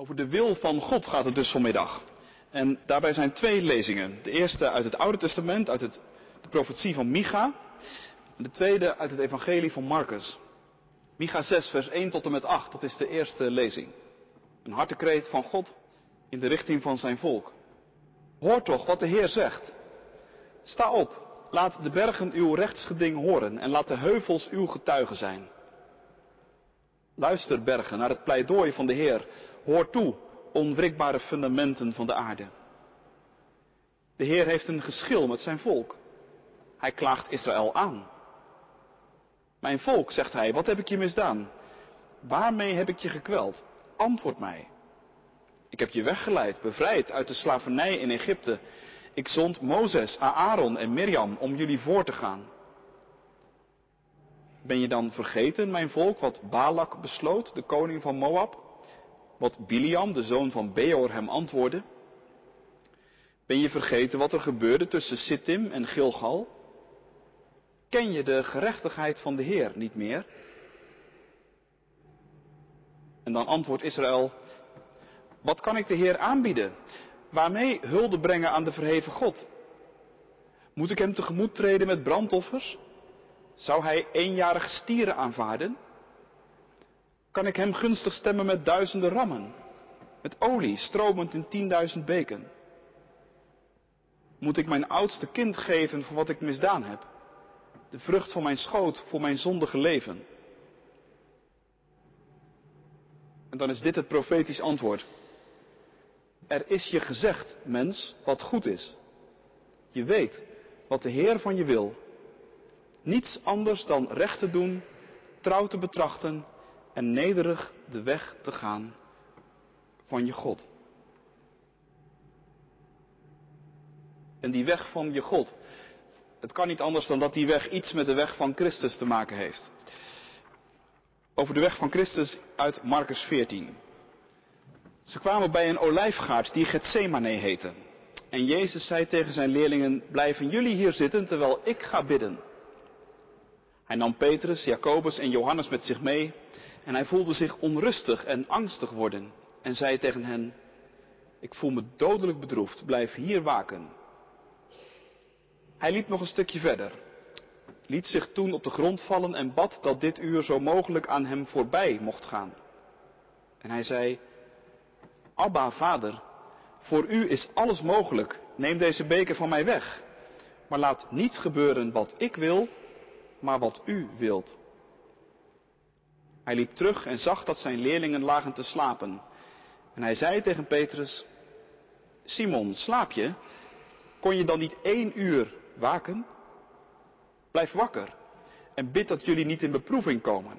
Over de wil van God gaat het dus vanmiddag. En daarbij zijn twee lezingen. De eerste uit het Oude Testament, uit het, de profetie van Micha. En de tweede uit het Evangelie van Marcus. Micha 6, vers 1 tot en met 8, dat is de eerste lezing. Een hartekreet van God in de richting van zijn volk. Hoor toch wat de Heer zegt. Sta op, laat de bergen uw rechtsgeding horen en laat de heuvels uw getuigen zijn. Luister bergen naar het pleidooi van de Heer. Hoor toe, onwrikbare fundamenten van de aarde. De Heer heeft een geschil met zijn volk. Hij klaagt Israël aan. Mijn volk, zegt hij, wat heb ik je misdaan? Waarmee heb ik je gekweld? Antwoord mij. Ik heb je weggeleid, bevrijd uit de slavernij in Egypte. Ik zond Mozes, Aaron en Mirjam om jullie voor te gaan. Ben je dan vergeten, mijn volk, wat Balak besloot, de koning van Moab? Wat Biliam, de zoon van Beor, hem antwoordde? Ben je vergeten wat er gebeurde tussen Sittim en Gilgal? Ken je de gerechtigheid van de Heer niet meer? En dan antwoordt Israël, wat kan ik de Heer aanbieden? Waarmee hulde brengen aan de verheven God? Moet ik hem tegemoet treden met brandoffers? Zou hij eenjarige stieren aanvaarden? Kan ik hem gunstig stemmen met duizenden rammen? Met olie stromend in tienduizend beken? Moet ik mijn oudste kind geven voor wat ik misdaan heb? De vrucht van mijn schoot voor mijn zondige leven? En dan is dit het profetisch antwoord. Er is je gezegd, mens, wat goed is. Je weet wat de Heer van je wil. Niets anders dan recht te doen, trouw te betrachten en nederig de weg te gaan van je God. En die weg van je God, het kan niet anders dan dat die weg iets met de weg van Christus te maken heeft. Over de weg van Christus uit Marcus 14. Ze kwamen bij een olijfgaard die Gethsemane heette. En Jezus zei tegen zijn leerlingen, blijven jullie hier zitten terwijl ik ga bidden. Hij nam Petrus, Jacobus en Johannes met zich mee en hij voelde zich onrustig en angstig worden en zei tegen hen, ik voel me dodelijk bedroefd, blijf hier waken. Hij liep nog een stukje verder, liet zich toen op de grond vallen en bad dat dit uur zo mogelijk aan hem voorbij mocht gaan. En hij zei, Abba, vader, voor u is alles mogelijk, neem deze beker van mij weg, maar laat niet gebeuren wat ik wil, maar wat u wilt. Hij liep terug en zag dat zijn leerlingen lagen te slapen. En hij zei tegen Petrus, Simon, slaap je? Kon je dan niet één uur waken? Blijf wakker en bid dat jullie niet in beproeving komen.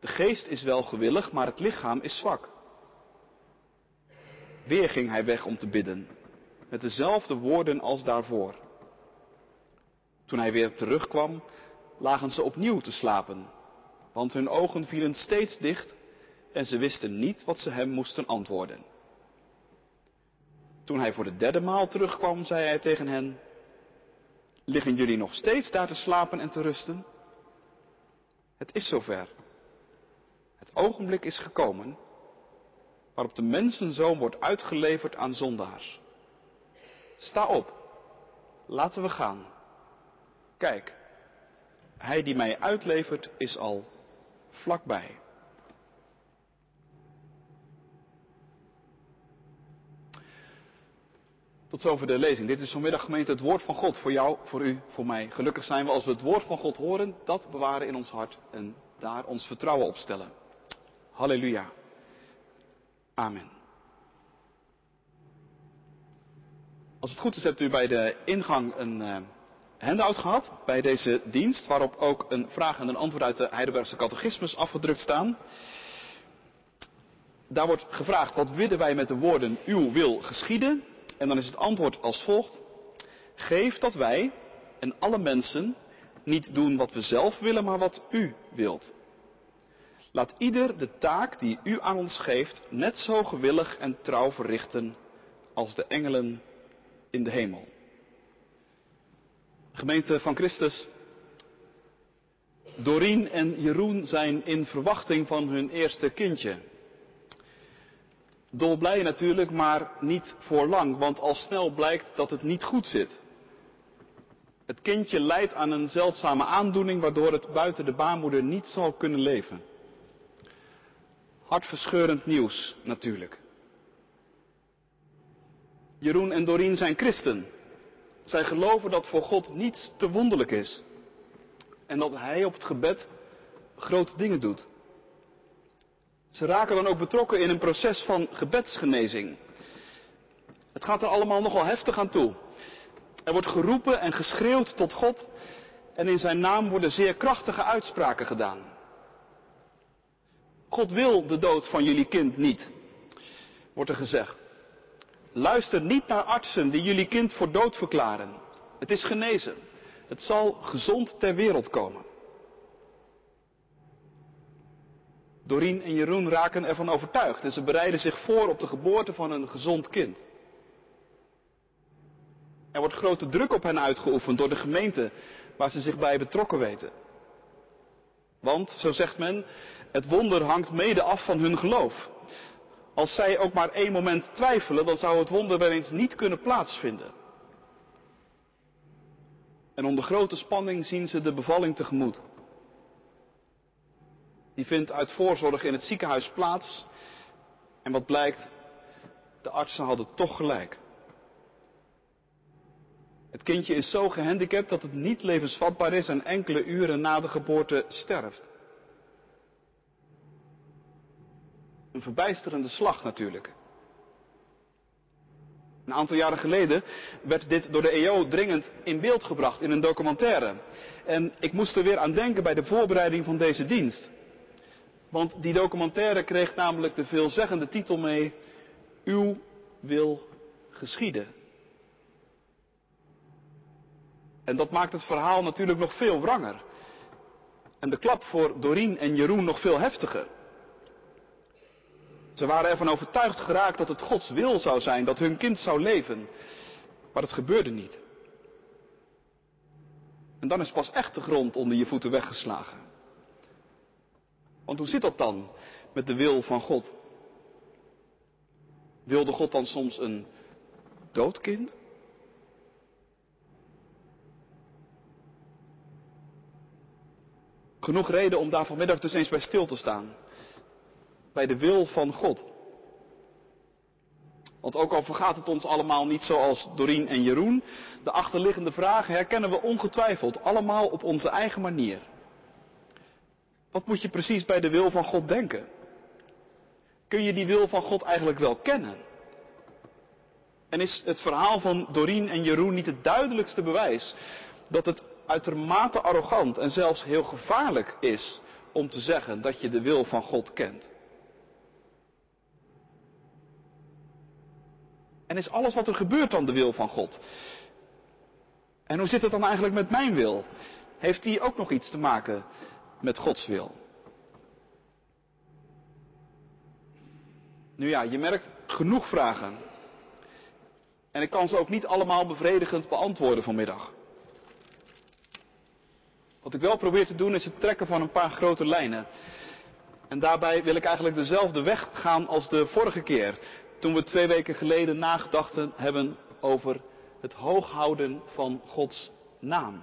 De geest is wel gewillig, maar het lichaam is zwak. Weer ging hij weg om te bidden, met dezelfde woorden als daarvoor. Toen hij weer terugkwam, lagen ze opnieuw te slapen, want hun ogen vielen steeds dicht en ze wisten niet wat ze hem moesten antwoorden. Toen hij voor de derde maal terugkwam, zei hij tegen hen, liggen jullie nog steeds daar te slapen en te rusten? Het is zover. Het ogenblik is gekomen waarop de mensenzoon wordt uitgeleverd aan zondaars. Sta op, laten we gaan. Kijk, hij die mij uitlevert is al vlakbij. Tot zover de lezing. Dit is vanmiddag gemeente het woord van God voor jou, voor u, voor mij. Gelukkig zijn we als we het woord van God horen, dat bewaren in ons hart en daar ons vertrouwen op stellen. Halleluja. Amen. Als het goed is, hebt u bij de ingang een uh, handout gehad bij deze dienst, waarop ook een vraag en een antwoord uit de Heidelbergse catechismus afgedrukt staan. Daar wordt gevraagd, wat willen wij met de woorden uw wil geschieden? En dan is het antwoord als volgt. Geef dat wij en alle mensen niet doen wat we zelf willen, maar wat u wilt. Laat ieder de taak die u aan ons geeft net zo gewillig en trouw verrichten als de engelen in de hemel. Gemeente van Christus. Dorien en Jeroen zijn in verwachting van hun eerste kindje. Dolblij natuurlijk, maar niet voor lang, want al snel blijkt dat het niet goed zit. Het kindje lijdt aan een zeldzame aandoening waardoor het buiten de baarmoeder niet zal kunnen leven. Hartverscheurend nieuws natuurlijk. Jeroen en Doreen zijn christen. Zij geloven dat voor God niets te wonderlijk is. En dat Hij op het gebed grote dingen doet. Ze raken dan ook betrokken in een proces van gebedsgenezing. Het gaat er allemaal nogal heftig aan toe. Er wordt geroepen en geschreeuwd tot God en in zijn naam worden zeer krachtige uitspraken gedaan. God wil de dood van jullie kind niet, wordt er gezegd. Luister niet naar artsen die jullie kind voor dood verklaren. Het is genezen. Het zal gezond ter wereld komen. Dorien en Jeroen raken ervan overtuigd en ze bereiden zich voor op de geboorte van een gezond kind. Er wordt grote druk op hen uitgeoefend door de gemeente waar ze zich bij betrokken weten. Want, zo zegt men, het wonder hangt mede af van hun geloof. Als zij ook maar één moment twijfelen, dan zou het wonder wel eens niet kunnen plaatsvinden. En onder grote spanning zien ze de bevalling tegemoet. Die vindt uit voorzorg in het ziekenhuis plaats. En wat blijkt, de artsen hadden toch gelijk. Het kindje is zo gehandicapt dat het niet levensvatbaar is en enkele uren na de geboorte sterft. Een verbijsterende slag natuurlijk. Een aantal jaren geleden werd dit door de EO dringend in beeld gebracht in een documentaire. En ik moest er weer aan denken bij de voorbereiding van deze dienst. Want die documentaire kreeg namelijk de veelzeggende titel mee, Uw wil geschieden. En dat maakt het verhaal natuurlijk nog veel wranger. En de klap voor Dorien en Jeroen nog veel heftiger. Ze waren ervan overtuigd geraakt dat het Gods wil zou zijn, dat hun kind zou leven. Maar het gebeurde niet. En dan is pas echt de grond onder je voeten weggeslagen. Want hoe zit dat dan met de wil van God? Wilde God dan soms een doodkind? Genoeg reden om daar vanmiddag dus eens bij stil te staan. Bij de wil van God. Want ook al vergaat het ons allemaal niet zoals Dorien en Jeroen, de achterliggende vragen herkennen we ongetwijfeld allemaal op onze eigen manier. Wat moet je precies bij de wil van God denken? Kun je die wil van God eigenlijk wel kennen? En is het verhaal van Dorien en Jeroen niet het duidelijkste bewijs dat het uitermate arrogant en zelfs heel gevaarlijk is om te zeggen dat je de wil van God kent? En is alles wat er gebeurt dan de wil van God? En hoe zit het dan eigenlijk met mijn wil? Heeft die ook nog iets te maken met Gods wil. Nu ja, je merkt genoeg vragen. En ik kan ze ook niet allemaal bevredigend beantwoorden vanmiddag. Wat ik wel probeer te doen is het trekken van een paar grote lijnen. En daarbij wil ik eigenlijk dezelfde weg gaan als de vorige keer. Toen we twee weken geleden nagedachten hebben over het hooghouden van Gods naam.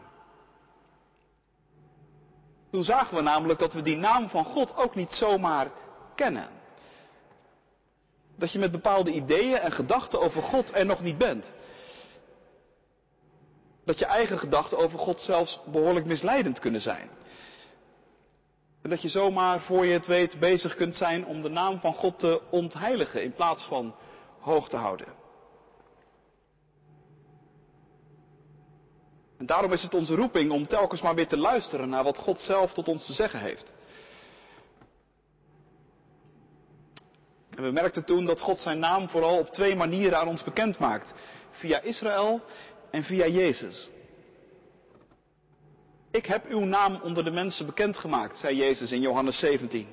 Toen zagen we namelijk dat we die naam van God ook niet zomaar kennen. Dat je met bepaalde ideeën en gedachten over God er nog niet bent. Dat je eigen gedachten over God zelfs behoorlijk misleidend kunnen zijn. En dat je zomaar, voor je het weet, bezig kunt zijn om de naam van God te ontheiligen in plaats van hoog te houden. En daarom is het onze roeping om telkens maar weer te luisteren naar wat God zelf tot ons te zeggen heeft. En we merkten toen dat God zijn naam vooral op twee manieren aan ons bekend maakt. Via Israël en via Jezus. Ik heb uw naam onder de mensen bekendgemaakt, zei Jezus in Johannes 17.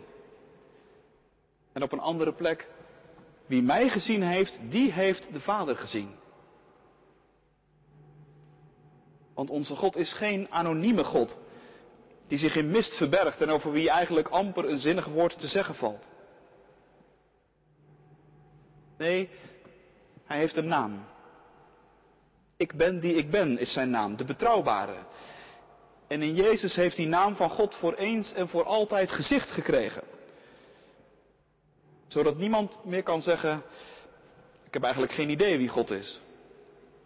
En op een andere plek, wie mij gezien heeft, die heeft de Vader gezien. Want onze God is geen anonieme God, die zich in mist verbergt en over wie eigenlijk amper een zinnig woord te zeggen valt. Nee, hij heeft een naam. Ik ben die ik ben is zijn naam, de betrouwbare. En in Jezus heeft die naam van God voor eens en voor altijd gezicht gekregen. Zodat niemand meer kan zeggen, ik heb eigenlijk geen idee wie God is.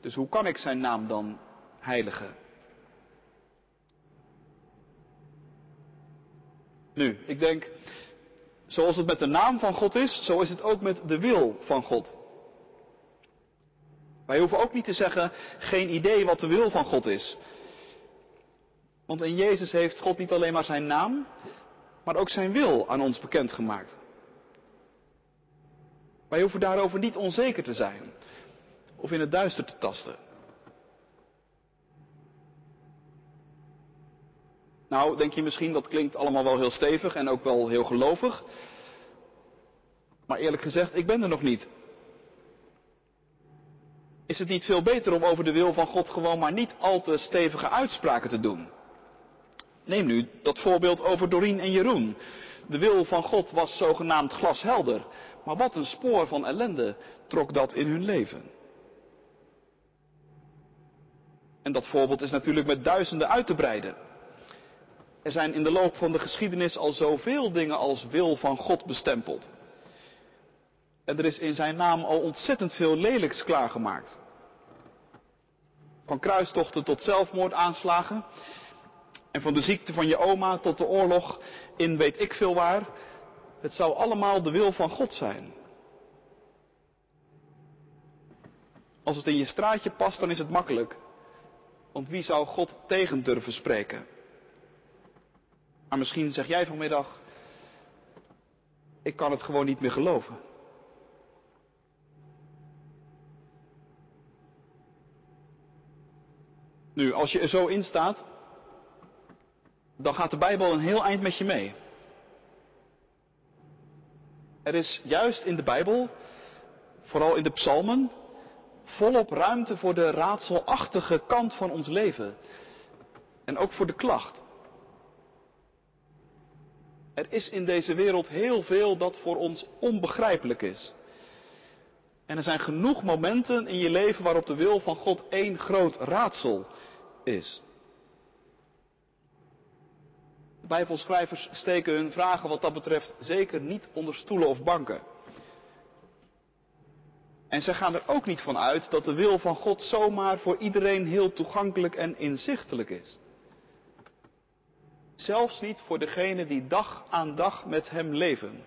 Dus hoe kan ik zijn naam dan heiligen? Nu, ik denk, zoals het met de naam van God is, zo is het ook met de wil van God. Wij hoeven ook niet te zeggen, geen idee wat de wil van God is. Want in Jezus heeft God niet alleen maar zijn naam, maar ook zijn wil aan ons bekendgemaakt. Wij hoeven daarover niet onzeker te zijn of in het duister te tasten. Nou, denk je misschien, dat klinkt allemaal wel heel stevig en ook wel heel gelovig. Maar eerlijk gezegd, ik ben er nog niet. Is het niet veel beter om over de wil van God gewoon maar niet al te stevige uitspraken te doen? Neem nu dat voorbeeld over Doreen en Jeroen. De wil van God was zogenaamd glashelder. Maar wat een spoor van ellende trok dat in hun leven. En dat voorbeeld is natuurlijk met duizenden uit te breiden. Er zijn in de loop van de geschiedenis al zoveel dingen als wil van God bestempeld. En er is in zijn naam al ontzettend veel lelijks klaargemaakt. Van kruistochten tot zelfmoordaanslagen. En van de ziekte van je oma tot de oorlog in weet ik veel waar. Het zou allemaal de wil van God zijn. Als het in je straatje past, dan is het makkelijk. Want wie zou God tegen durven spreken? Maar misschien zeg jij vanmiddag, ik kan het gewoon niet meer geloven. Nu, als je er zo in staat, dan gaat de Bijbel een heel eind met je mee. Er is juist in de Bijbel, vooral in de psalmen, volop ruimte voor de raadselachtige kant van ons leven. En ook voor de klacht. Er is in deze wereld heel veel dat voor ons onbegrijpelijk is. En er zijn genoeg momenten in je leven waarop de wil van God één groot raadsel is. Bijbelschrijvers steken hun vragen wat dat betreft zeker niet onder stoelen of banken. En ze gaan er ook niet van uit dat de wil van God zomaar voor iedereen heel toegankelijk en inzichtelijk is. Zelfs niet voor degenen die dag aan dag met Hem leven.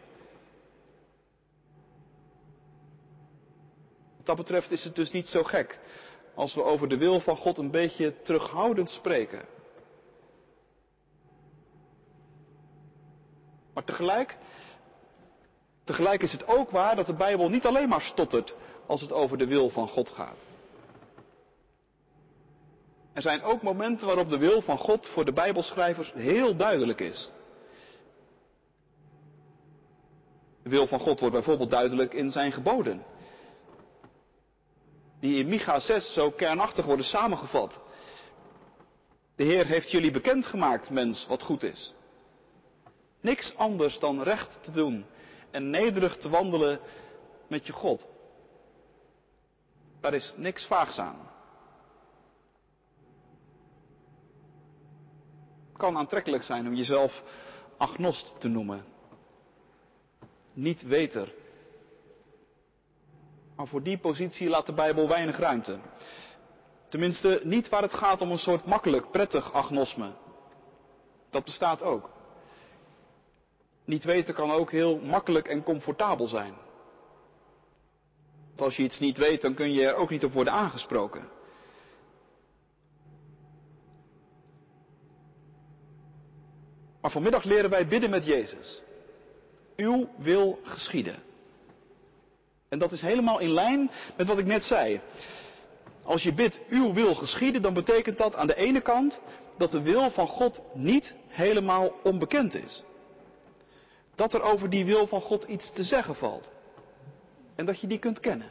Wat dat betreft is het dus niet zo gek als we over de wil van God een beetje terughoudend spreken. Maar tegelijk, tegelijk is het ook waar dat de Bijbel niet alleen maar stottert als het over de wil van God gaat. Er zijn ook momenten waarop de wil van God voor de Bijbelschrijvers heel duidelijk is. De wil van God wordt bijvoorbeeld duidelijk in zijn geboden. Die in Micha 6 zo kernachtig worden samengevat. De Heer heeft jullie bekendgemaakt, mens, wat goed is. Niks anders dan recht te doen en nederig te wandelen met je God. Daar is niks vaags aan. Het kan aantrekkelijk zijn om jezelf agnost te noemen. Niet weter. Maar voor die positie laat de Bijbel weinig ruimte. Tenminste, niet waar het gaat om een soort makkelijk, prettig agnosme. Dat bestaat ook. Niet weten kan ook heel makkelijk en comfortabel zijn. Want als je iets niet weet, dan kun je er ook niet op worden aangesproken. Maar vanmiddag leren wij bidden met Jezus. Uw wil geschieden. En dat is helemaal in lijn met wat ik net zei. Als je bidt, uw wil geschieden, dan betekent dat aan de ene kant dat de wil van God niet helemaal onbekend is. Dat er over die wil van God iets te zeggen valt. En dat je die kunt kennen.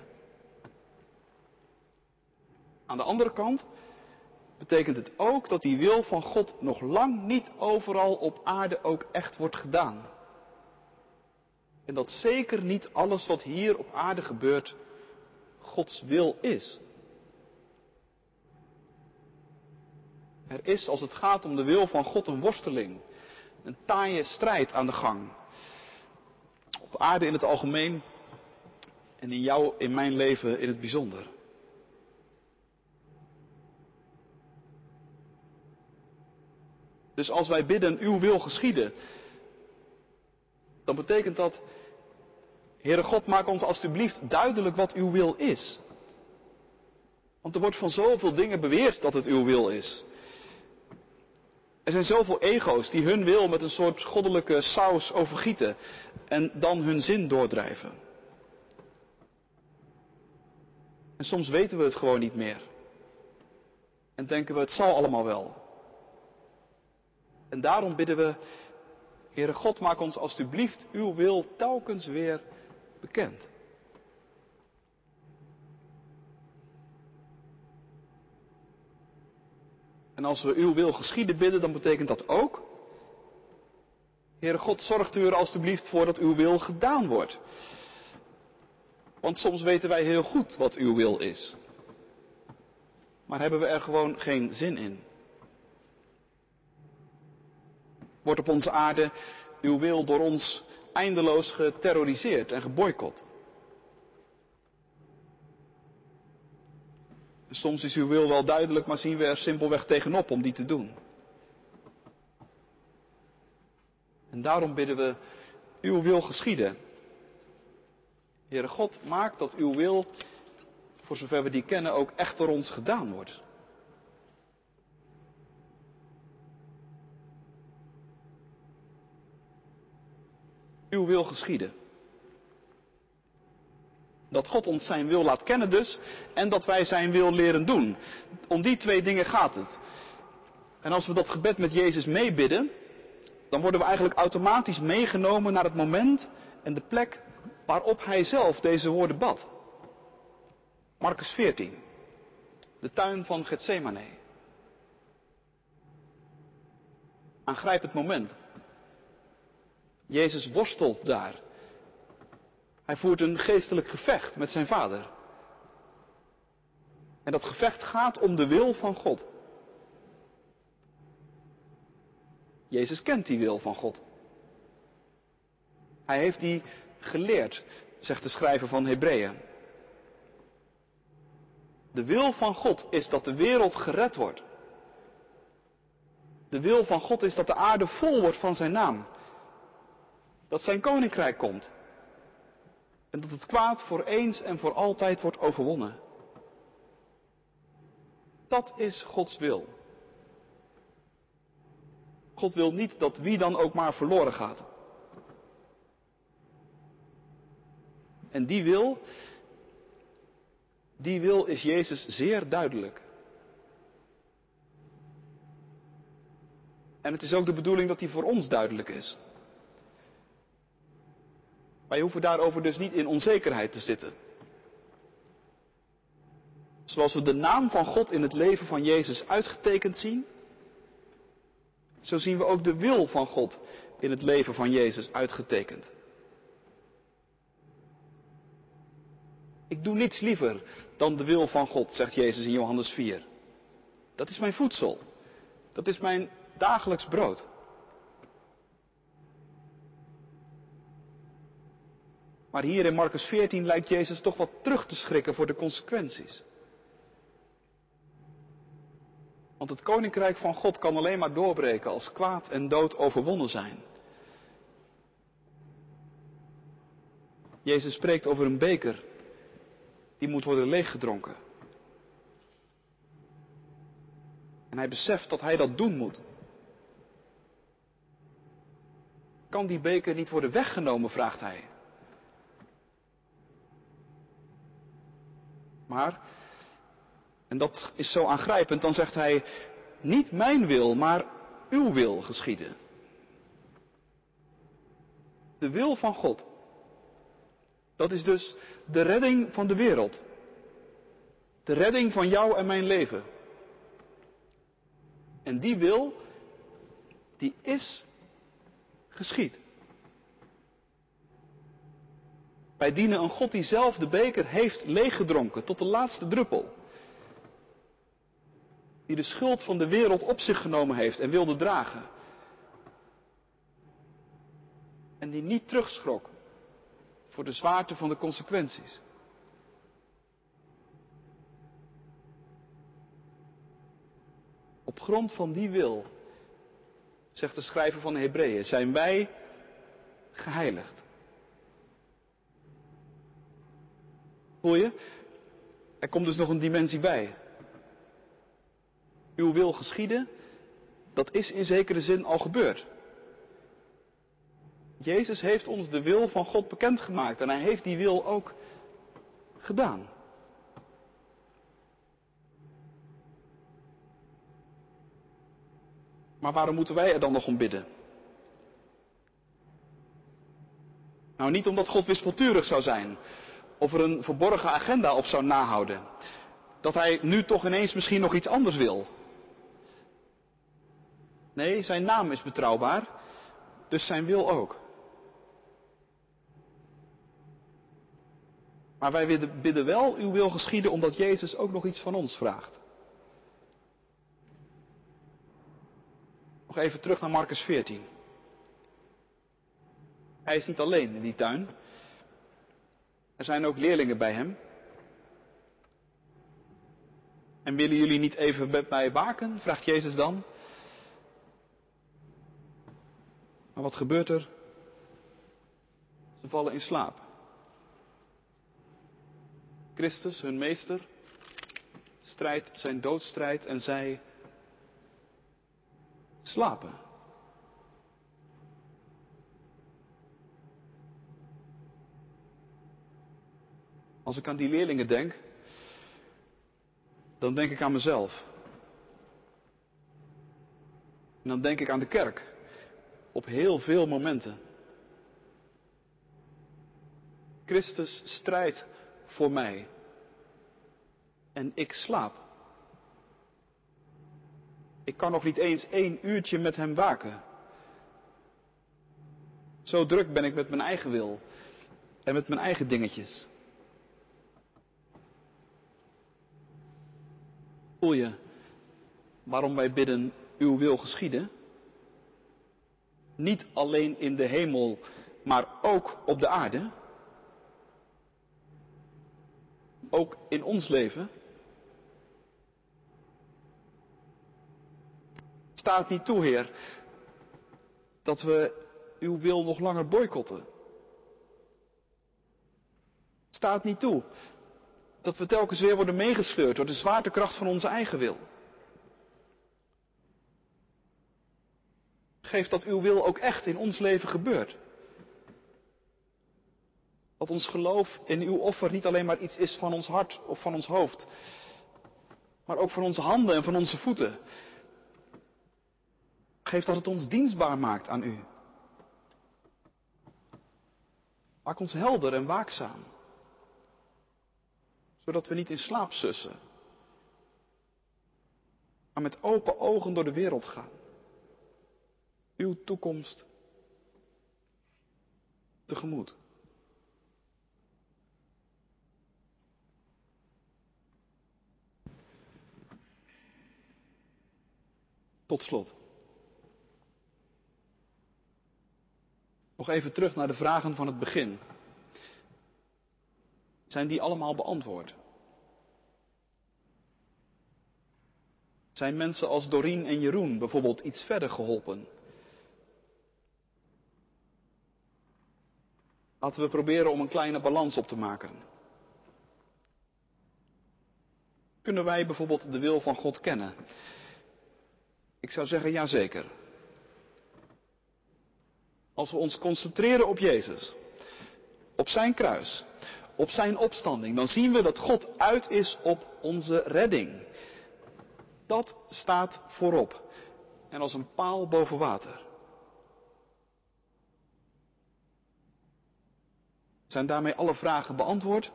Aan de andere kant betekent het ook dat die wil van God nog lang niet overal op aarde ook echt wordt gedaan. En dat zeker niet alles wat hier op aarde gebeurt Gods wil is. Er is, als het gaat om de wil van God, een worsteling. Een taaie strijd aan de gang. Op aarde in het algemeen en in jou, in mijn leven in het bijzonder. Dus als wij bidden, uw wil geschieden, dan betekent dat, Heere God, maak ons alstublieft duidelijk wat uw wil is. Want er wordt van zoveel dingen beweerd dat het uw wil is. Er zijn zoveel ego's die hun wil met een soort goddelijke saus overgieten en dan hun zin doordrijven. En soms weten we het gewoon niet meer. En denken we, het zal allemaal wel. En daarom bidden we, Heere God, maak ons alstublieft uw wil telkens weer bekend. En als we uw wil geschieden bidden, dan betekent dat ook, Heere God, zorgt u er alstublieft voor dat uw wil gedaan wordt. Want soms weten wij heel goed wat uw wil is. Maar hebben we er gewoon geen zin in? Wordt op onze aarde uw wil door ons eindeloos geterroriseerd en geboycott? Soms is uw wil wel duidelijk, maar zien we er simpelweg tegenop om die te doen. En daarom bidden we, uw wil geschieden. Heere God, maak dat uw wil, voor zover we die kennen, ook echt door ons gedaan wordt. Uw wil geschieden. Dat God ons zijn wil laat kennen dus en dat wij zijn wil leren doen. Om die twee dingen gaat het. En als we dat gebed met Jezus meebidden, dan worden we eigenlijk automatisch meegenomen naar het moment en de plek waarop hij zelf deze woorden bad. Marcus 14, de tuin van Gethsemane. Aangrijp het moment. Jezus worstelt daar hij voert een geestelijk gevecht met zijn vader. En dat gevecht gaat om de wil van God. Jezus kent die wil van God. Hij heeft die geleerd, zegt de schrijver van Hebreeën. De wil van God is dat de wereld gered wordt. De wil van God is dat de aarde vol wordt van zijn naam. Dat zijn koninkrijk komt. En dat het kwaad voor eens en voor altijd wordt overwonnen. Dat is Gods wil. God wil niet dat wie dan ook maar verloren gaat. En die wil, die wil is Jezus zeer duidelijk. En het is ook de bedoeling dat die voor ons duidelijk is. Wij hoeven daarover dus niet in onzekerheid te zitten. Zoals we de naam van God in het leven van Jezus uitgetekend zien, zo zien we ook de wil van God in het leven van Jezus uitgetekend. Ik doe niets liever dan de wil van God, zegt Jezus in Johannes 4. Dat is mijn voedsel. Dat is mijn dagelijks brood. Maar hier in Marcus 14 lijkt Jezus toch wat terug te schrikken voor de consequenties. Want het koninkrijk van God kan alleen maar doorbreken als kwaad en dood overwonnen zijn. Jezus spreekt over een beker die moet worden leeggedronken. En hij beseft dat hij dat doen moet. Kan die beker niet worden weggenomen, vraagt hij. Maar, en dat is zo aangrijpend, dan zegt hij, niet mijn wil, maar uw wil geschieden. De wil van God. Dat is dus de redding van de wereld. De redding van jou en mijn leven. En die wil, die is geschied. Wij dienen een God die zelf de beker heeft leeggedronken tot de laatste druppel. Die de schuld van de wereld op zich genomen heeft en wilde dragen. En die niet terugschrok voor de zwaarte van de consequenties. Op grond van die wil, zegt de schrijver van de Hebreeën, zijn wij geheiligd. Voel je? Er komt dus nog een dimensie bij. Uw wil geschieden, dat is in zekere zin al gebeurd. Jezus heeft ons de wil van God bekendgemaakt en hij heeft die wil ook gedaan. Maar waarom moeten wij er dan nog om bidden? Nou, niet omdat God wispelturig zou zijn, of er een verborgen agenda op zou nahouden. Dat hij nu toch ineens misschien nog iets anders wil. Nee, zijn naam is betrouwbaar, dus zijn wil ook. Maar wij bidden wel uw wil geschieden omdat Jezus ook nog iets van ons vraagt. Nog even terug naar Marcus 14. Hij is niet alleen in die tuin. Er zijn ook leerlingen bij hem. En willen jullie niet even met mij waken? vraagt Jezus dan. Maar wat gebeurt er? Ze vallen in slaap. Christus, hun meester, strijdt zijn doodstrijd en zij slapen. Als ik aan die leerlingen denk, dan denk ik aan mezelf. En dan denk ik aan de kerk. Op heel veel momenten. Christus strijdt voor mij. En ik slaap. Ik kan nog niet eens één uurtje met hem waken. Zo druk ben ik met mijn eigen wil en met mijn eigen dingetjes. Voel je waarom wij bidden, uw wil geschieden? Niet alleen in de hemel, maar ook op de aarde. Ook in ons leven. Staat niet toe, Heer, dat we uw wil nog langer boycotten. Staat niet toe dat we telkens weer worden meegesleurd door de zwaartekracht van onze eigen wil. Geef dat uw wil ook echt in ons leven gebeurt. Dat ons geloof in uw offer niet alleen maar iets is van ons hart of van ons hoofd, maar ook van onze handen en van onze voeten. Geef dat het ons dienstbaar maakt aan u. Maak ons helder en waakzaam zodat we niet in slaap sussen, maar met open ogen door de wereld gaan. Uw toekomst tegemoet. Tot slot. Nog even terug naar de vragen van het begin. Zijn die allemaal beantwoord? Zijn mensen als Doreen en Jeroen bijvoorbeeld iets verder geholpen? Laten we proberen om een kleine balans op te maken. Kunnen wij bijvoorbeeld de wil van God kennen? Ik zou zeggen ja zeker. Als we ons concentreren op Jezus, op zijn kruis, op zijn opstanding, dan zien we dat God uit is op onze redding. Dat staat voorop. En als een paal boven water. Zijn daarmee alle vragen beantwoord?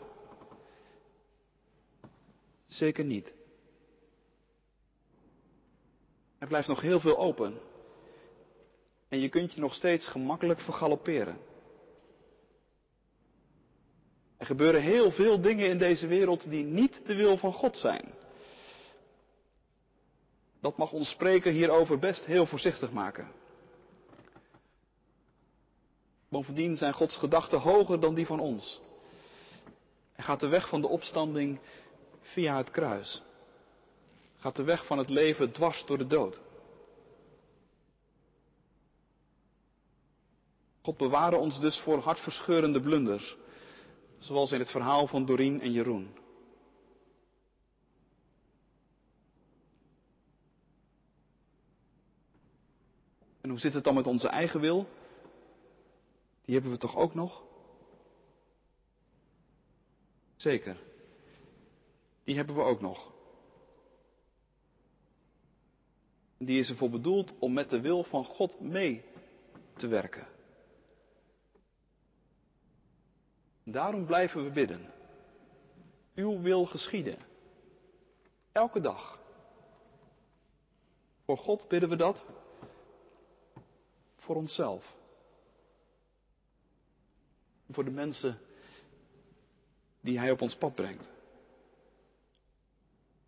Zeker niet. Er blijft nog heel veel open. En je kunt je nog steeds gemakkelijk vergalopperen. Er gebeuren heel veel dingen in deze wereld die niet de wil van God zijn. Dat mag ons spreken hierover best heel voorzichtig maken. Bovendien zijn Gods gedachten hoger dan die van ons. Hij gaat de weg van de opstanding via het kruis. Gaat de weg van het leven dwars door de dood. God beware ons dus voor hartverscheurende blunders, zoals in het verhaal van Doreen en Jeroen. En hoe zit het dan met onze eigen wil? Die hebben we toch ook nog? Zeker. Die hebben we ook nog. Die is ervoor bedoeld om met de wil van God mee te werken. Daarom blijven we bidden. Uw wil geschieden. Elke dag. Voor God bidden we dat. Voor onszelf. Voor de mensen die Hij op ons pad brengt.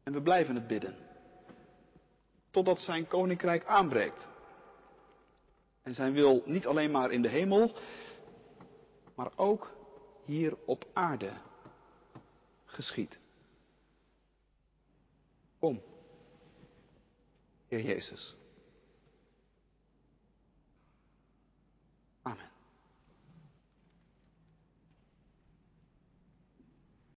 En we blijven het bidden. Totdat Zijn koninkrijk aanbreekt. En Zijn wil niet alleen maar in de hemel, maar ook hier op aarde geschiet. Kom, Heer Jezus.